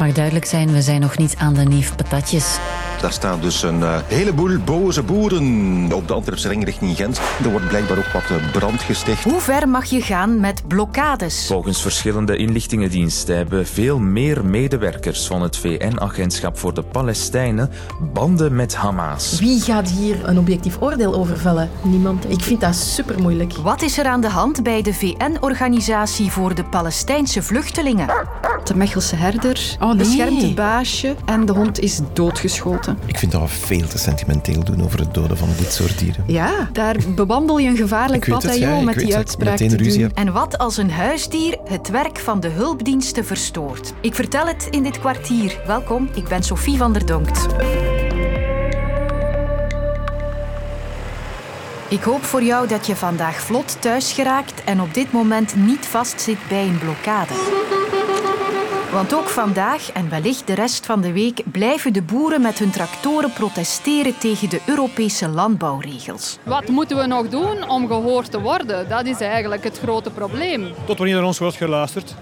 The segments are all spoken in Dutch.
mag duidelijk zijn, we zijn nog niet aan de neef patatjes. Daar staan dus een uh, heleboel boze boeren op de Antwerpse ring richting Gent. Er wordt blijkbaar ook wat uh, brand gesticht. Hoe ver mag je gaan met blokkades? Volgens verschillende inlichtingendiensten hebben veel meer medewerkers van het VN-agentschap voor de Palestijnen banden met Hamas. Wie gaat hier een objectief oordeel over vellen? Niemand. Ik vind dat super moeilijk. Wat is er aan de hand bij de VN-organisatie voor de Palestijnse vluchtelingen? De Mechelse herder oh, nee. beschermt het baasje en de hond is doodgeschoten. Ik vind dat we veel te sentimenteel doen over het doden van dit soort dieren. Ja, daar bewandel je een gevaarlijk pad het, ja, met die uitspraak te doen. En wat als een huisdier het werk van de hulpdiensten verstoort? Ik vertel het in dit kwartier. Welkom, ik ben Sophie van der Donkt. Ik hoop voor jou dat je vandaag vlot thuis geraakt en op dit moment niet vastzit bij een blokkade. Want ook vandaag en wellicht de rest van de week blijven de boeren met hun tractoren protesteren tegen de Europese landbouwregels. Wat moeten we nog doen om gehoord te worden? Dat is eigenlijk het grote probleem. Tot wanneer er ons wordt geluisterd.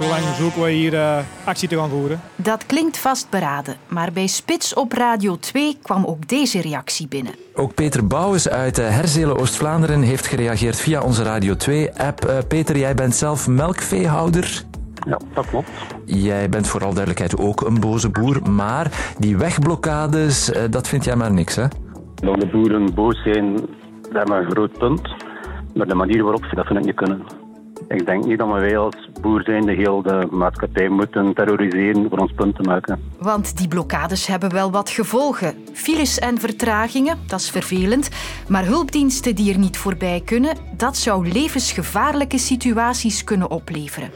Zolang zoeken we hier uh, actie te gaan voeren. Dat klinkt vastberaden, maar bij Spits op Radio 2 kwam ook deze reactie binnen. Ook Peter Bouwens uit uh, Herzelen Oost-Vlaanderen heeft gereageerd via onze Radio 2-app. Uh, Peter, jij bent zelf melkveehouder. Ja, dat klopt. Jij bent vooral duidelijkheid ook een boze boer, maar die wegblokkades, eh, dat vind jij maar niks, hè? Dat de boeren boos zijn, dat is een groot punt. Maar de manier waarop ze dat vind ik niet kunnen. Ik denk niet dat wij als boer zijn de heel de maatschappij moeten terroriseren voor ons punt te maken. Want die blokkades hebben wel wat gevolgen. Files en vertragingen, dat is vervelend. Maar hulpdiensten die er niet voorbij kunnen, dat zou levensgevaarlijke situaties kunnen opleveren.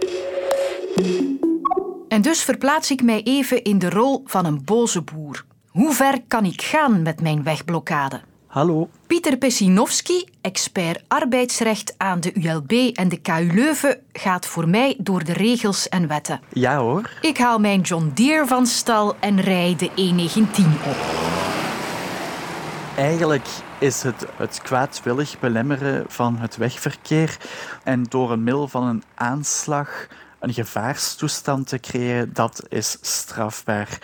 En dus verplaats ik mij even in de rol van een boze boer. Hoe ver kan ik gaan met mijn wegblokkade? Hallo. Pieter Pessinowski, expert arbeidsrecht aan de ULB en de KU Leuven, gaat voor mij door de regels en wetten. Ja hoor. Ik haal mijn John Deere van stal en rij de E19 op. Eigenlijk is het het kwaadwillig belemmeren van het wegverkeer en door een middel van een aanslag een gevaarstoestand te creëren, dat is strafbaar.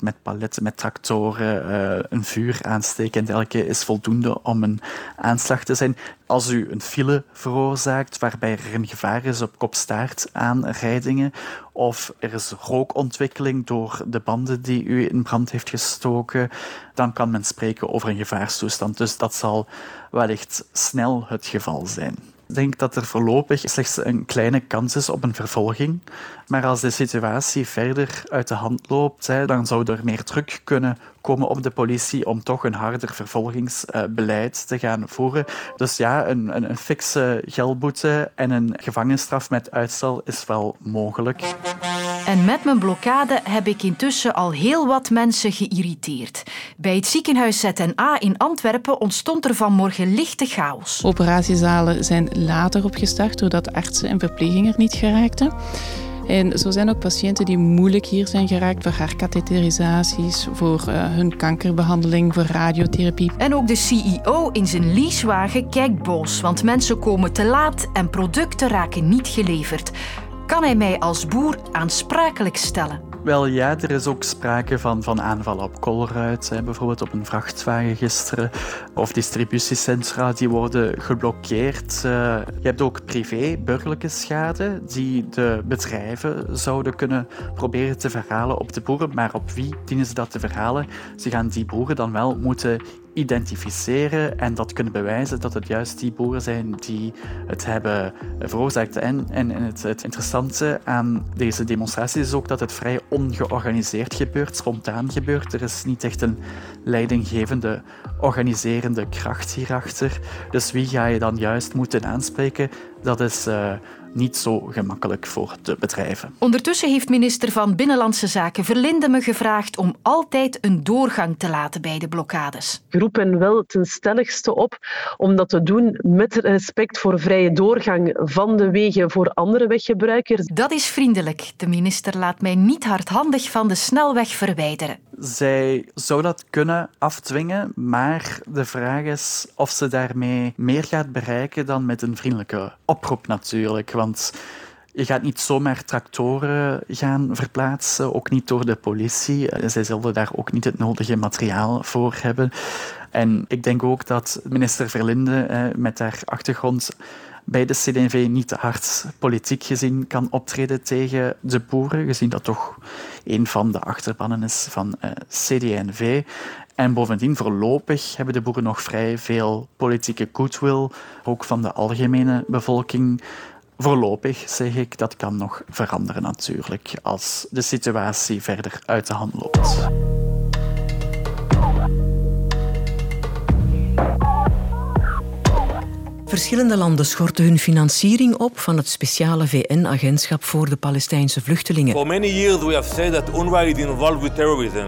Met paletten, met tractoren, uh, een vuur aansteken en dergelijke is voldoende om een aanslag te zijn. Als u een file veroorzaakt waarbij er een gevaar is op kopstaart aanrijdingen of er is rookontwikkeling door de banden die u in brand heeft gestoken, dan kan men spreken over een gevaarstoestand. Dus dat zal wellicht snel het geval zijn. Denk dat er voorlopig slechts een kleine kans is op een vervolging. Maar als de situatie verder uit de hand loopt, dan zou er meer druk kunnen komen op de politie om toch een harder vervolgingsbeleid te gaan voeren. Dus ja, een, een, een fikse geldboete en een gevangenisstraf met uitstel is wel mogelijk. En met mijn blokkade heb ik intussen al heel wat mensen geïrriteerd. Bij het ziekenhuis ZNA in Antwerpen ontstond er vanmorgen lichte chaos. Operatiezalen zijn later opgestart doordat artsen en verplegingen er niet geraakten. En zo zijn ook patiënten die moeilijk hier zijn geraakt voor herkatheterisaties, voor uh, hun kankerbehandeling, voor radiotherapie. En ook de CEO in zijn leasewagen kijkt boos, want mensen komen te laat en producten raken niet geleverd. Kan hij mij als boer aansprakelijk stellen? Wel ja, er is ook sprake van, van aanvallen op Colruyt, bijvoorbeeld op een vrachtwagen gisteren, of distributiecentra die worden geblokkeerd. Uh, je hebt ook privé, burgerlijke schade die de bedrijven zouden kunnen proberen te verhalen op de boeren, maar op wie dienen ze dat te verhalen? Ze gaan die boeren dan wel moeten identificeren en dat kunnen bewijzen dat het juist die boeren zijn die het hebben veroorzaakt. En, en, het, het, interessante aan deze demonstratie is ook dat het vrij ongeorganiseerd gebeurt, spontaan gebeurt. Er is niet echt een leidinggevende, organiserende kracht hierachter. Dus wie ga je dan juist moeten aanspreken? Dat is uh, niet zo gemakkelijk voor de bedrijven. Ondertussen heeft minister van Binnenlandse Zaken Verlinde me gevraagd om altijd een doorgang te laten bij de blokkades. Ik roep hen wel ten stelligste op om dat te doen met respect voor vrije doorgang van de wegen voor andere weggebruikers. Dat is vriendelijk. De minister laat mij niet hardhandig van de snelweg verwijderen. Zij zou dat kunnen afdwingen, maar de vraag is of ze daarmee meer gaat bereiken dan met een vriendelijke oproep natuurlijk. Want Je gaat niet zomaar tractoren gaan verplaatsen, ook niet door de politie. Eh, zij zullen daar ook niet het nodige materiaal voor hebben. En ik denk ook dat minister Verlinde eh, met haar achtergrond bij de CD&V niet te hard politiek gezien kan optreden tegen de boeren, gezien dat toch een van de achterbannen is van uh, CD&V. En bovendien, voorlopig hebben de boeren nog vrij veel politieke goodwill, ook van de algemene bevolking. Voorlopig zeg ik, dat kan nog veranderen natuurlijk, als de situatie verder uit de hand loopt. Verschillende landen schorten hun financiering op van het speciale VN-agentschap voor de Palestijnse vluchtelingen. For many years we have said that UNRWA is involved with terrorism.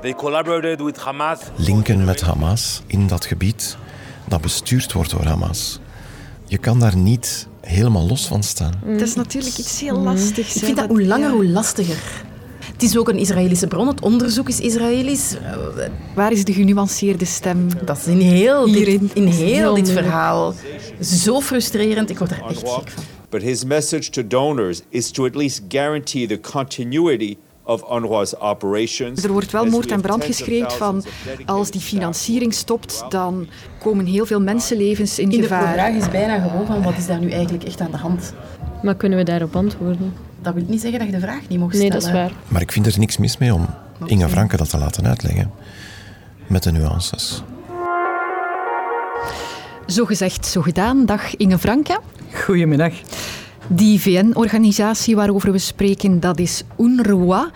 They collaborated with Hamas. Linken met Hamas in dat gebied dat bestuurd wordt door Hamas. Je kan daar niet helemaal los van staan. Het is natuurlijk iets heel lastigs. Ik vind dat hoe langer, hoe lastiger. Het is ook een Israëlische bron, het onderzoek is Israëlisch. Waar is de genuanceerde stem? Dat is in heel, Hierin. dit, in heel dit verhaal. Zo frustrerend, ik word er echt gek van. But his message to donors is to at least guarantee the continuity of UNRWA's operations. Er wordt wel moord en brand geschreven van als die financiering stopt, dan komen heel veel mensenlevens in, in gevaar. De vraag is bijna gewoon van wat is daar nu eigenlijk echt aan de hand? Maar kunnen we daarop antwoorden? Dat wil niet zeggen dat je de vraag niet mocht stellen. Nee, dat is waar. Maar ik vind er niks mis mee om Inge Franke dat te laten uitleggen. Met de nuances. Zo gezegd, zo gedaan. Dag Inge Franke. Goedemiddag. Die VN-organisatie waarover we spreken, dat is UNRWA.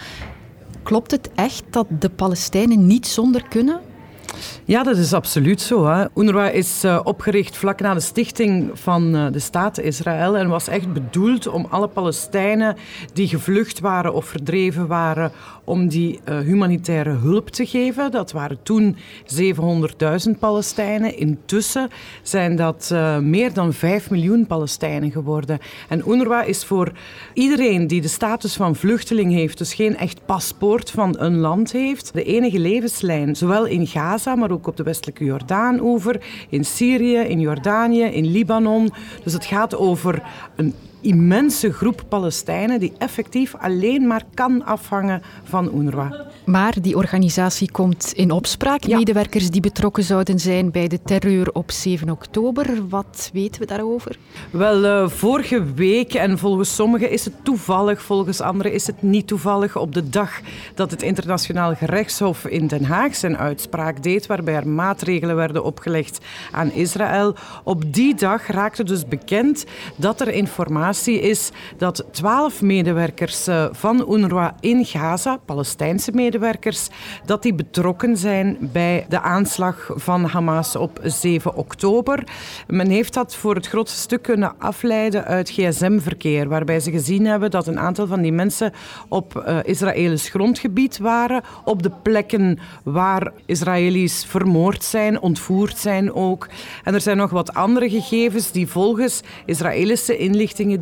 Klopt het echt dat de Palestijnen niet zonder kunnen? Ja, dat is absoluut zo. Hè. UNRWA is uh, opgericht vlak na de stichting van uh, de staat Israël en was echt bedoeld om alle Palestijnen die gevlucht waren of verdreven waren, om die uh, humanitaire hulp te geven. Dat waren toen 700.000 Palestijnen. Intussen zijn dat meer dan 5 miljoen Palestijnen geworden. En UNRWA is voor iedereen die de status van vluchteling heeft, dus geen echt paspoort van een land heeft, de enige levenslijn, zowel in Gaza, maar ook op de westelijke Jordaanoever, in Syrië, in Jordanië, in Libanon. Dus het gaat over een immense groep Palestijnen die effectief alleen maar kan afhangen van UNRWA. Maar die organisatie komt in opspraak. Ja. Medewerkers die betrokken zouden zijn bij de terreur op 7 oktober. Wat weten we daarover? Wel, uh, vorige week, en volgens sommigen is het toevallig, volgens anderen is het niet toevallig, op de dag dat het Internationaal Gerechtshof in Den Haag zijn uitspraak deed, waarbij er maatregelen werden opgelegd aan Israël. Op die dag raakte dus bekend dat er informatie is dat twaalf medewerkers uh, van UNRWA in Gaza, Palestijnse medewerkers, dat die betrokken zijn bij de aanslag van Hamas op 7 oktober. Men heeft dat voor het grootste stuk kunnen afleiden uit gsm-verkeer, waarbij ze gezien hebben dat een aantal van die mensen op uh, Israëlisch grondgebied waren, op de plekken waar Israëli's vermoord zijn, ontvoerd zijn ook. En er zijn nog wat andere gegevens die volgens Israëlische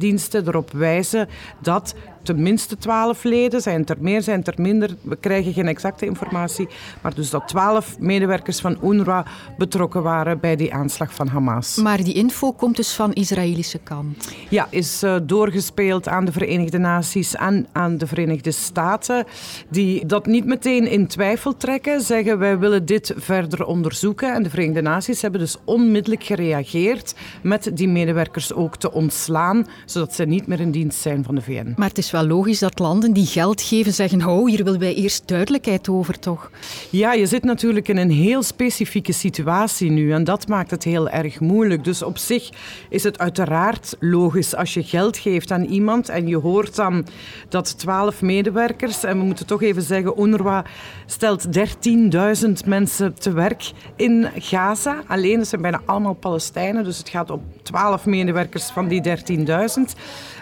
inlichtingendiensten erop wijzen dat tenminste twaalf leden. Zijn het er meer, zijn het er minder? We krijgen geen exacte informatie. Maar dus dat twaalf medewerkers van UNRWA betrokken waren bij die aanslag van Hamas. Maar die info komt dus van Israëlische kant? Ja, is uh, doorgespeeld aan de Verenigde Naties en aan de Verenigde Staten. Die dat niet meteen in twijfel trekken. Zeggen wij willen dit verder onderzoeken. En de Verenigde Naties hebben dus onmiddellijk gereageerd met die medewerkers ook te ontslaan. Zodat ze niet meer in dienst zijn van de VN. Maar het is logisch dat landen die geld geven zeggen: Oh, hier willen wij eerst duidelijkheid over, toch? Ja, je zit natuurlijk in een heel specifieke situatie nu en dat maakt het heel erg moeilijk. Dus op zich is het uiteraard logisch als je geld geeft aan iemand en je hoort dan dat twaalf medewerkers, en we moeten toch even zeggen: UNRWA stelt 13.000 mensen te werk in Gaza. Alleen, dat zijn bijna allemaal Palestijnen, dus het gaat om twaalf medewerkers van die 13.000.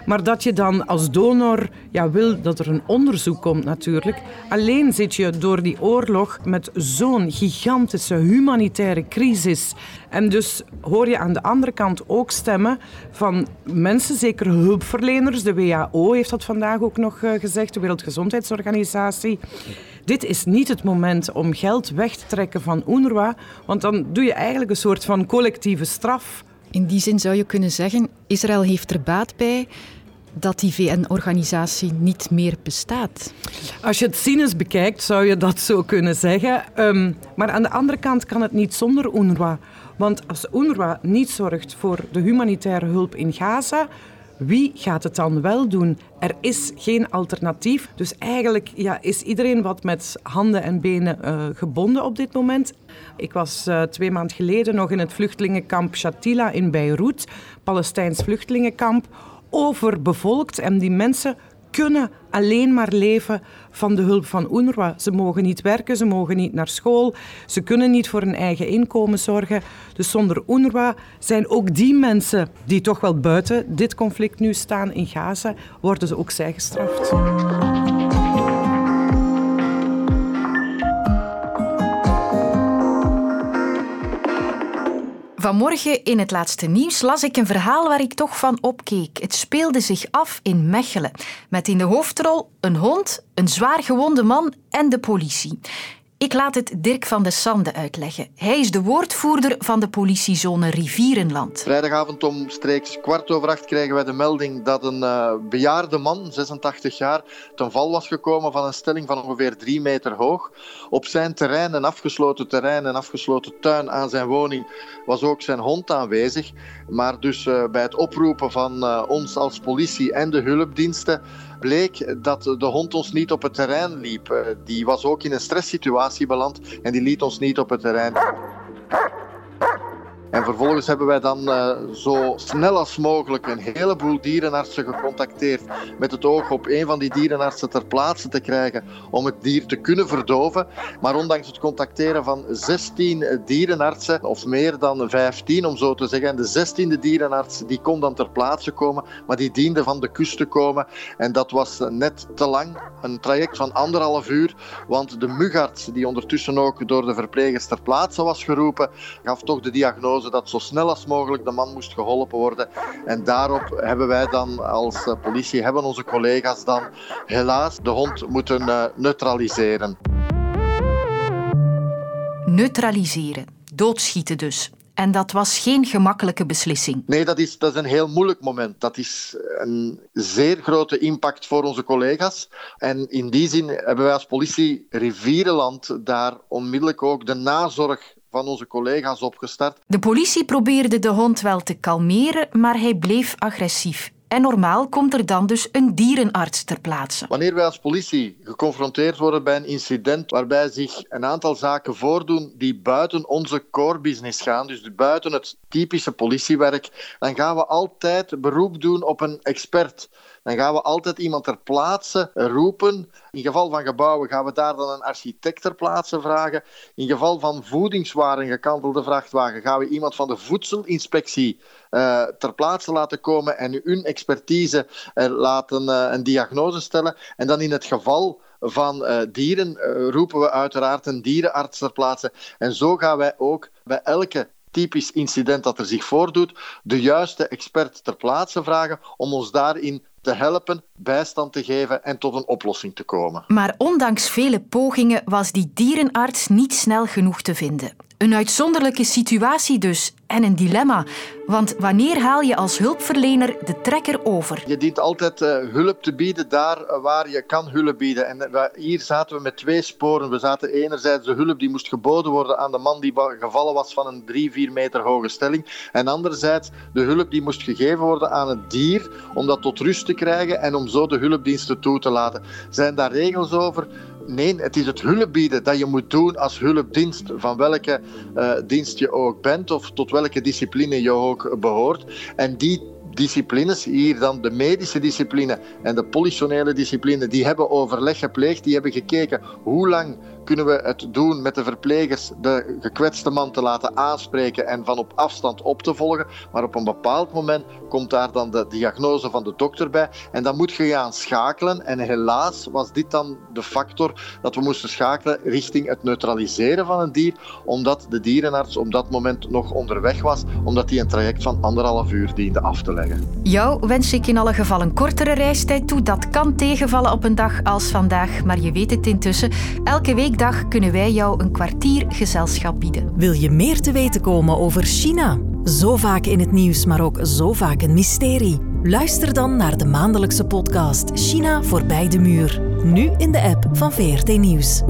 Maar dat je dan als donor ja, wil dat er een onderzoek komt natuurlijk. Alleen zit je door die oorlog met zo'n gigantische humanitaire crisis. En dus hoor je aan de andere kant ook stemmen van mensen, zeker hulpverleners. De WHO heeft dat vandaag ook nog gezegd, de Wereldgezondheidsorganisatie. Dit is niet het moment om geld weg te trekken van UNRWA, want dan doe je eigenlijk een soort van collectieve straf. In die zin zou je kunnen zeggen, Israël heeft er baat bij dat die VN-organisatie niet meer bestaat? Als je het cynisch bekijkt, zou je dat zo kunnen zeggen. Ehm, maar aan de andere kant kan het niet zonder UNRWA. Want als UNRWA niet zorgt voor de humanitaire hulp in Gaza, wie gaat het dan wel doen? Er is geen alternatief. Dus eigenlijk ja, is iedereen wat met handen en benen uh, gebonden op dit moment. Ik was uh, twee maanden geleden nog in het vluchtelingenkamp Shatila in Beirut, Palestijns vluchtelingenkamp, overbevolkt. En die mensen kunnen alleen maar leven van de hulp van UNRWA. Ze mogen niet werken, ze mogen niet naar school, ze kunnen niet voor hun eigen inkomen zorgen. Dus zonder UNRWA zijn ook die mensen die toch wel buiten dit conflict nu staan in Gaza, worden ze ook zij gestraft. Vanmorgen in het laatste nieuws las ik een verhaal waar ik toch van opkeek. Het speelde zich af in Mechelen, met in de hoofdrol een hond, een zwaar gewonde man en de politie. Ik laat het Dirk van de Sande uitleggen. Hij is de woordvoerder van de politiezone Rivierenland. Vrijdagavond om streeks kwart over acht kregen wij de melding dat een uh, bejaarde man, 86 jaar, ten val was gekomen van een stelling van ongeveer drie meter hoog. Op zijn terrein, een afgesloten terrein, een afgesloten tuin aan zijn woning, was ook zijn hond aanwezig. Maar dus uh, bij het oproepen van uh, ons als politie en de hulpdiensten bleek dat de hond ons niet op het terrein liep. Die was ook in een stresssituatie beland en die liet ons niet op het terrein. En vervolgens hebben wij dan uh, zo snel als mogelijk een heleboel dierenartsen gecontacteerd met het oog op een van die dierenartsen ter plaatse te krijgen om het dier te kunnen verdoven. Maar ondanks het contacteren van 16 dierenartsen, of meer dan 15 om zo te zeggen, en de 16e dierenarts die kon dan ter plaatse komen, maar die diende van de kust te komen. En dat was net te lang, een traject van anderhalf uur, want de mugarts, die ondertussen ook door de verplegers ter plaatse was geroepen, gaf toch de diagnose dat zo snel als mogelijk de man moest geholpen worden. En daarop hebben wij dan als eh, politie, hebben onze collega's dan helaas de hond moeten uh, neutraliseren. Neutraliseren, doodschieten dus. En dat was geen gemakkelijke beslissing. Nee, dat is, dat is een heel moeilijk moment. Dat is een zeer grote impact voor onze collega's. En in die zin hebben wij als politie Rivierenland daar onmiddellijk ook de nazorg van onze collega's opgestart. De politie probeerde de hond wel te kalmeren, maar hij bleef agressief. En normaal komt er dan dus een dierenarts ter plaatse. Wanneer wij als politie geconfronteerd worden bij een incident waarbij zich een aantal zaken voordoen die buiten onze core business gaan, dus buiten het typische politiewerk, dan gaan we altijd beroep doen op een expert dan gaan we altijd iemand ter plaatse roepen. In geval van gebouwen gaan we daar dan een architect ter plaatse vragen. In geval van voedingswaren, gekantelde vrachtwagen, gaan we iemand van de voedselinspectie uh, ter plaatse laten komen en hun expertise uh, laten uh, een diagnose stellen. En dan in het geval van dieren roepen we uiteraard een dierenarts ter plaatse. En zo gaan wij ook bij elke typisch incident dat er zich voordoet, de juiste expert ter plaatse vragen om ons daarin te helpen, bijstand te geven en tot een oplossing te komen. Maar ondanks vele pogingen was die dierenarts niet snel genoeg te vinden. Een uitzonderlijke situatie dus en een dilemma. Want wanneer haal je als hulpverlener de trekker over? Je dient altijd uh, hulp te bieden daar waar je kan hulp bieden. En uh, hier zaten we met twee sporen. We zaten enerzijds de hulp die moest geboden worden aan de man die gevallen was van een drie, vier meter hoge stelling. En anderzijds de hulp die moest gegeven worden aan het dier om dat tot rust te krijgen en om zo de hulpdiensten toe te laten. Zijn daar regels over? Nee, het is het hulp bieden dat je moet doen als hulpdienst, van welke uh, dienst je ook bent of tot welke discipline je ook behoort. En die disciplines, hier dan de medische discipline en de politionele discipline, die hebben overleg gepleegd, die hebben gekeken hoe lang kunnen we het doen met de verplegers de gekwetste man te laten aanspreken en van op afstand op te volgen. Maar op een bepaald moment komt daar dan de diagnose van de dokter bij en dan moet je gaan schakelen. En helaas was dit dan de factor dat we moesten schakelen richting het neutraliseren van een dier, omdat de dierenarts op dat moment nog onderweg was, omdat hij een traject van anderhalf uur diende af te leggen. Jou wens ik in alle gevallen een kortere reistijd toe. Dat kan tegenvallen op een dag als vandaag, maar je weet het intussen. Elke week dag kunnen wij jou een kwartier gezelschap bieden. Wil je meer te weten komen over China? Zo vaak in het nieuws, maar ook zo vaak een mysterie. Luister dan naar de maandelijkse podcast China voorbij de muur. Nu in de app van VRT Nieuws.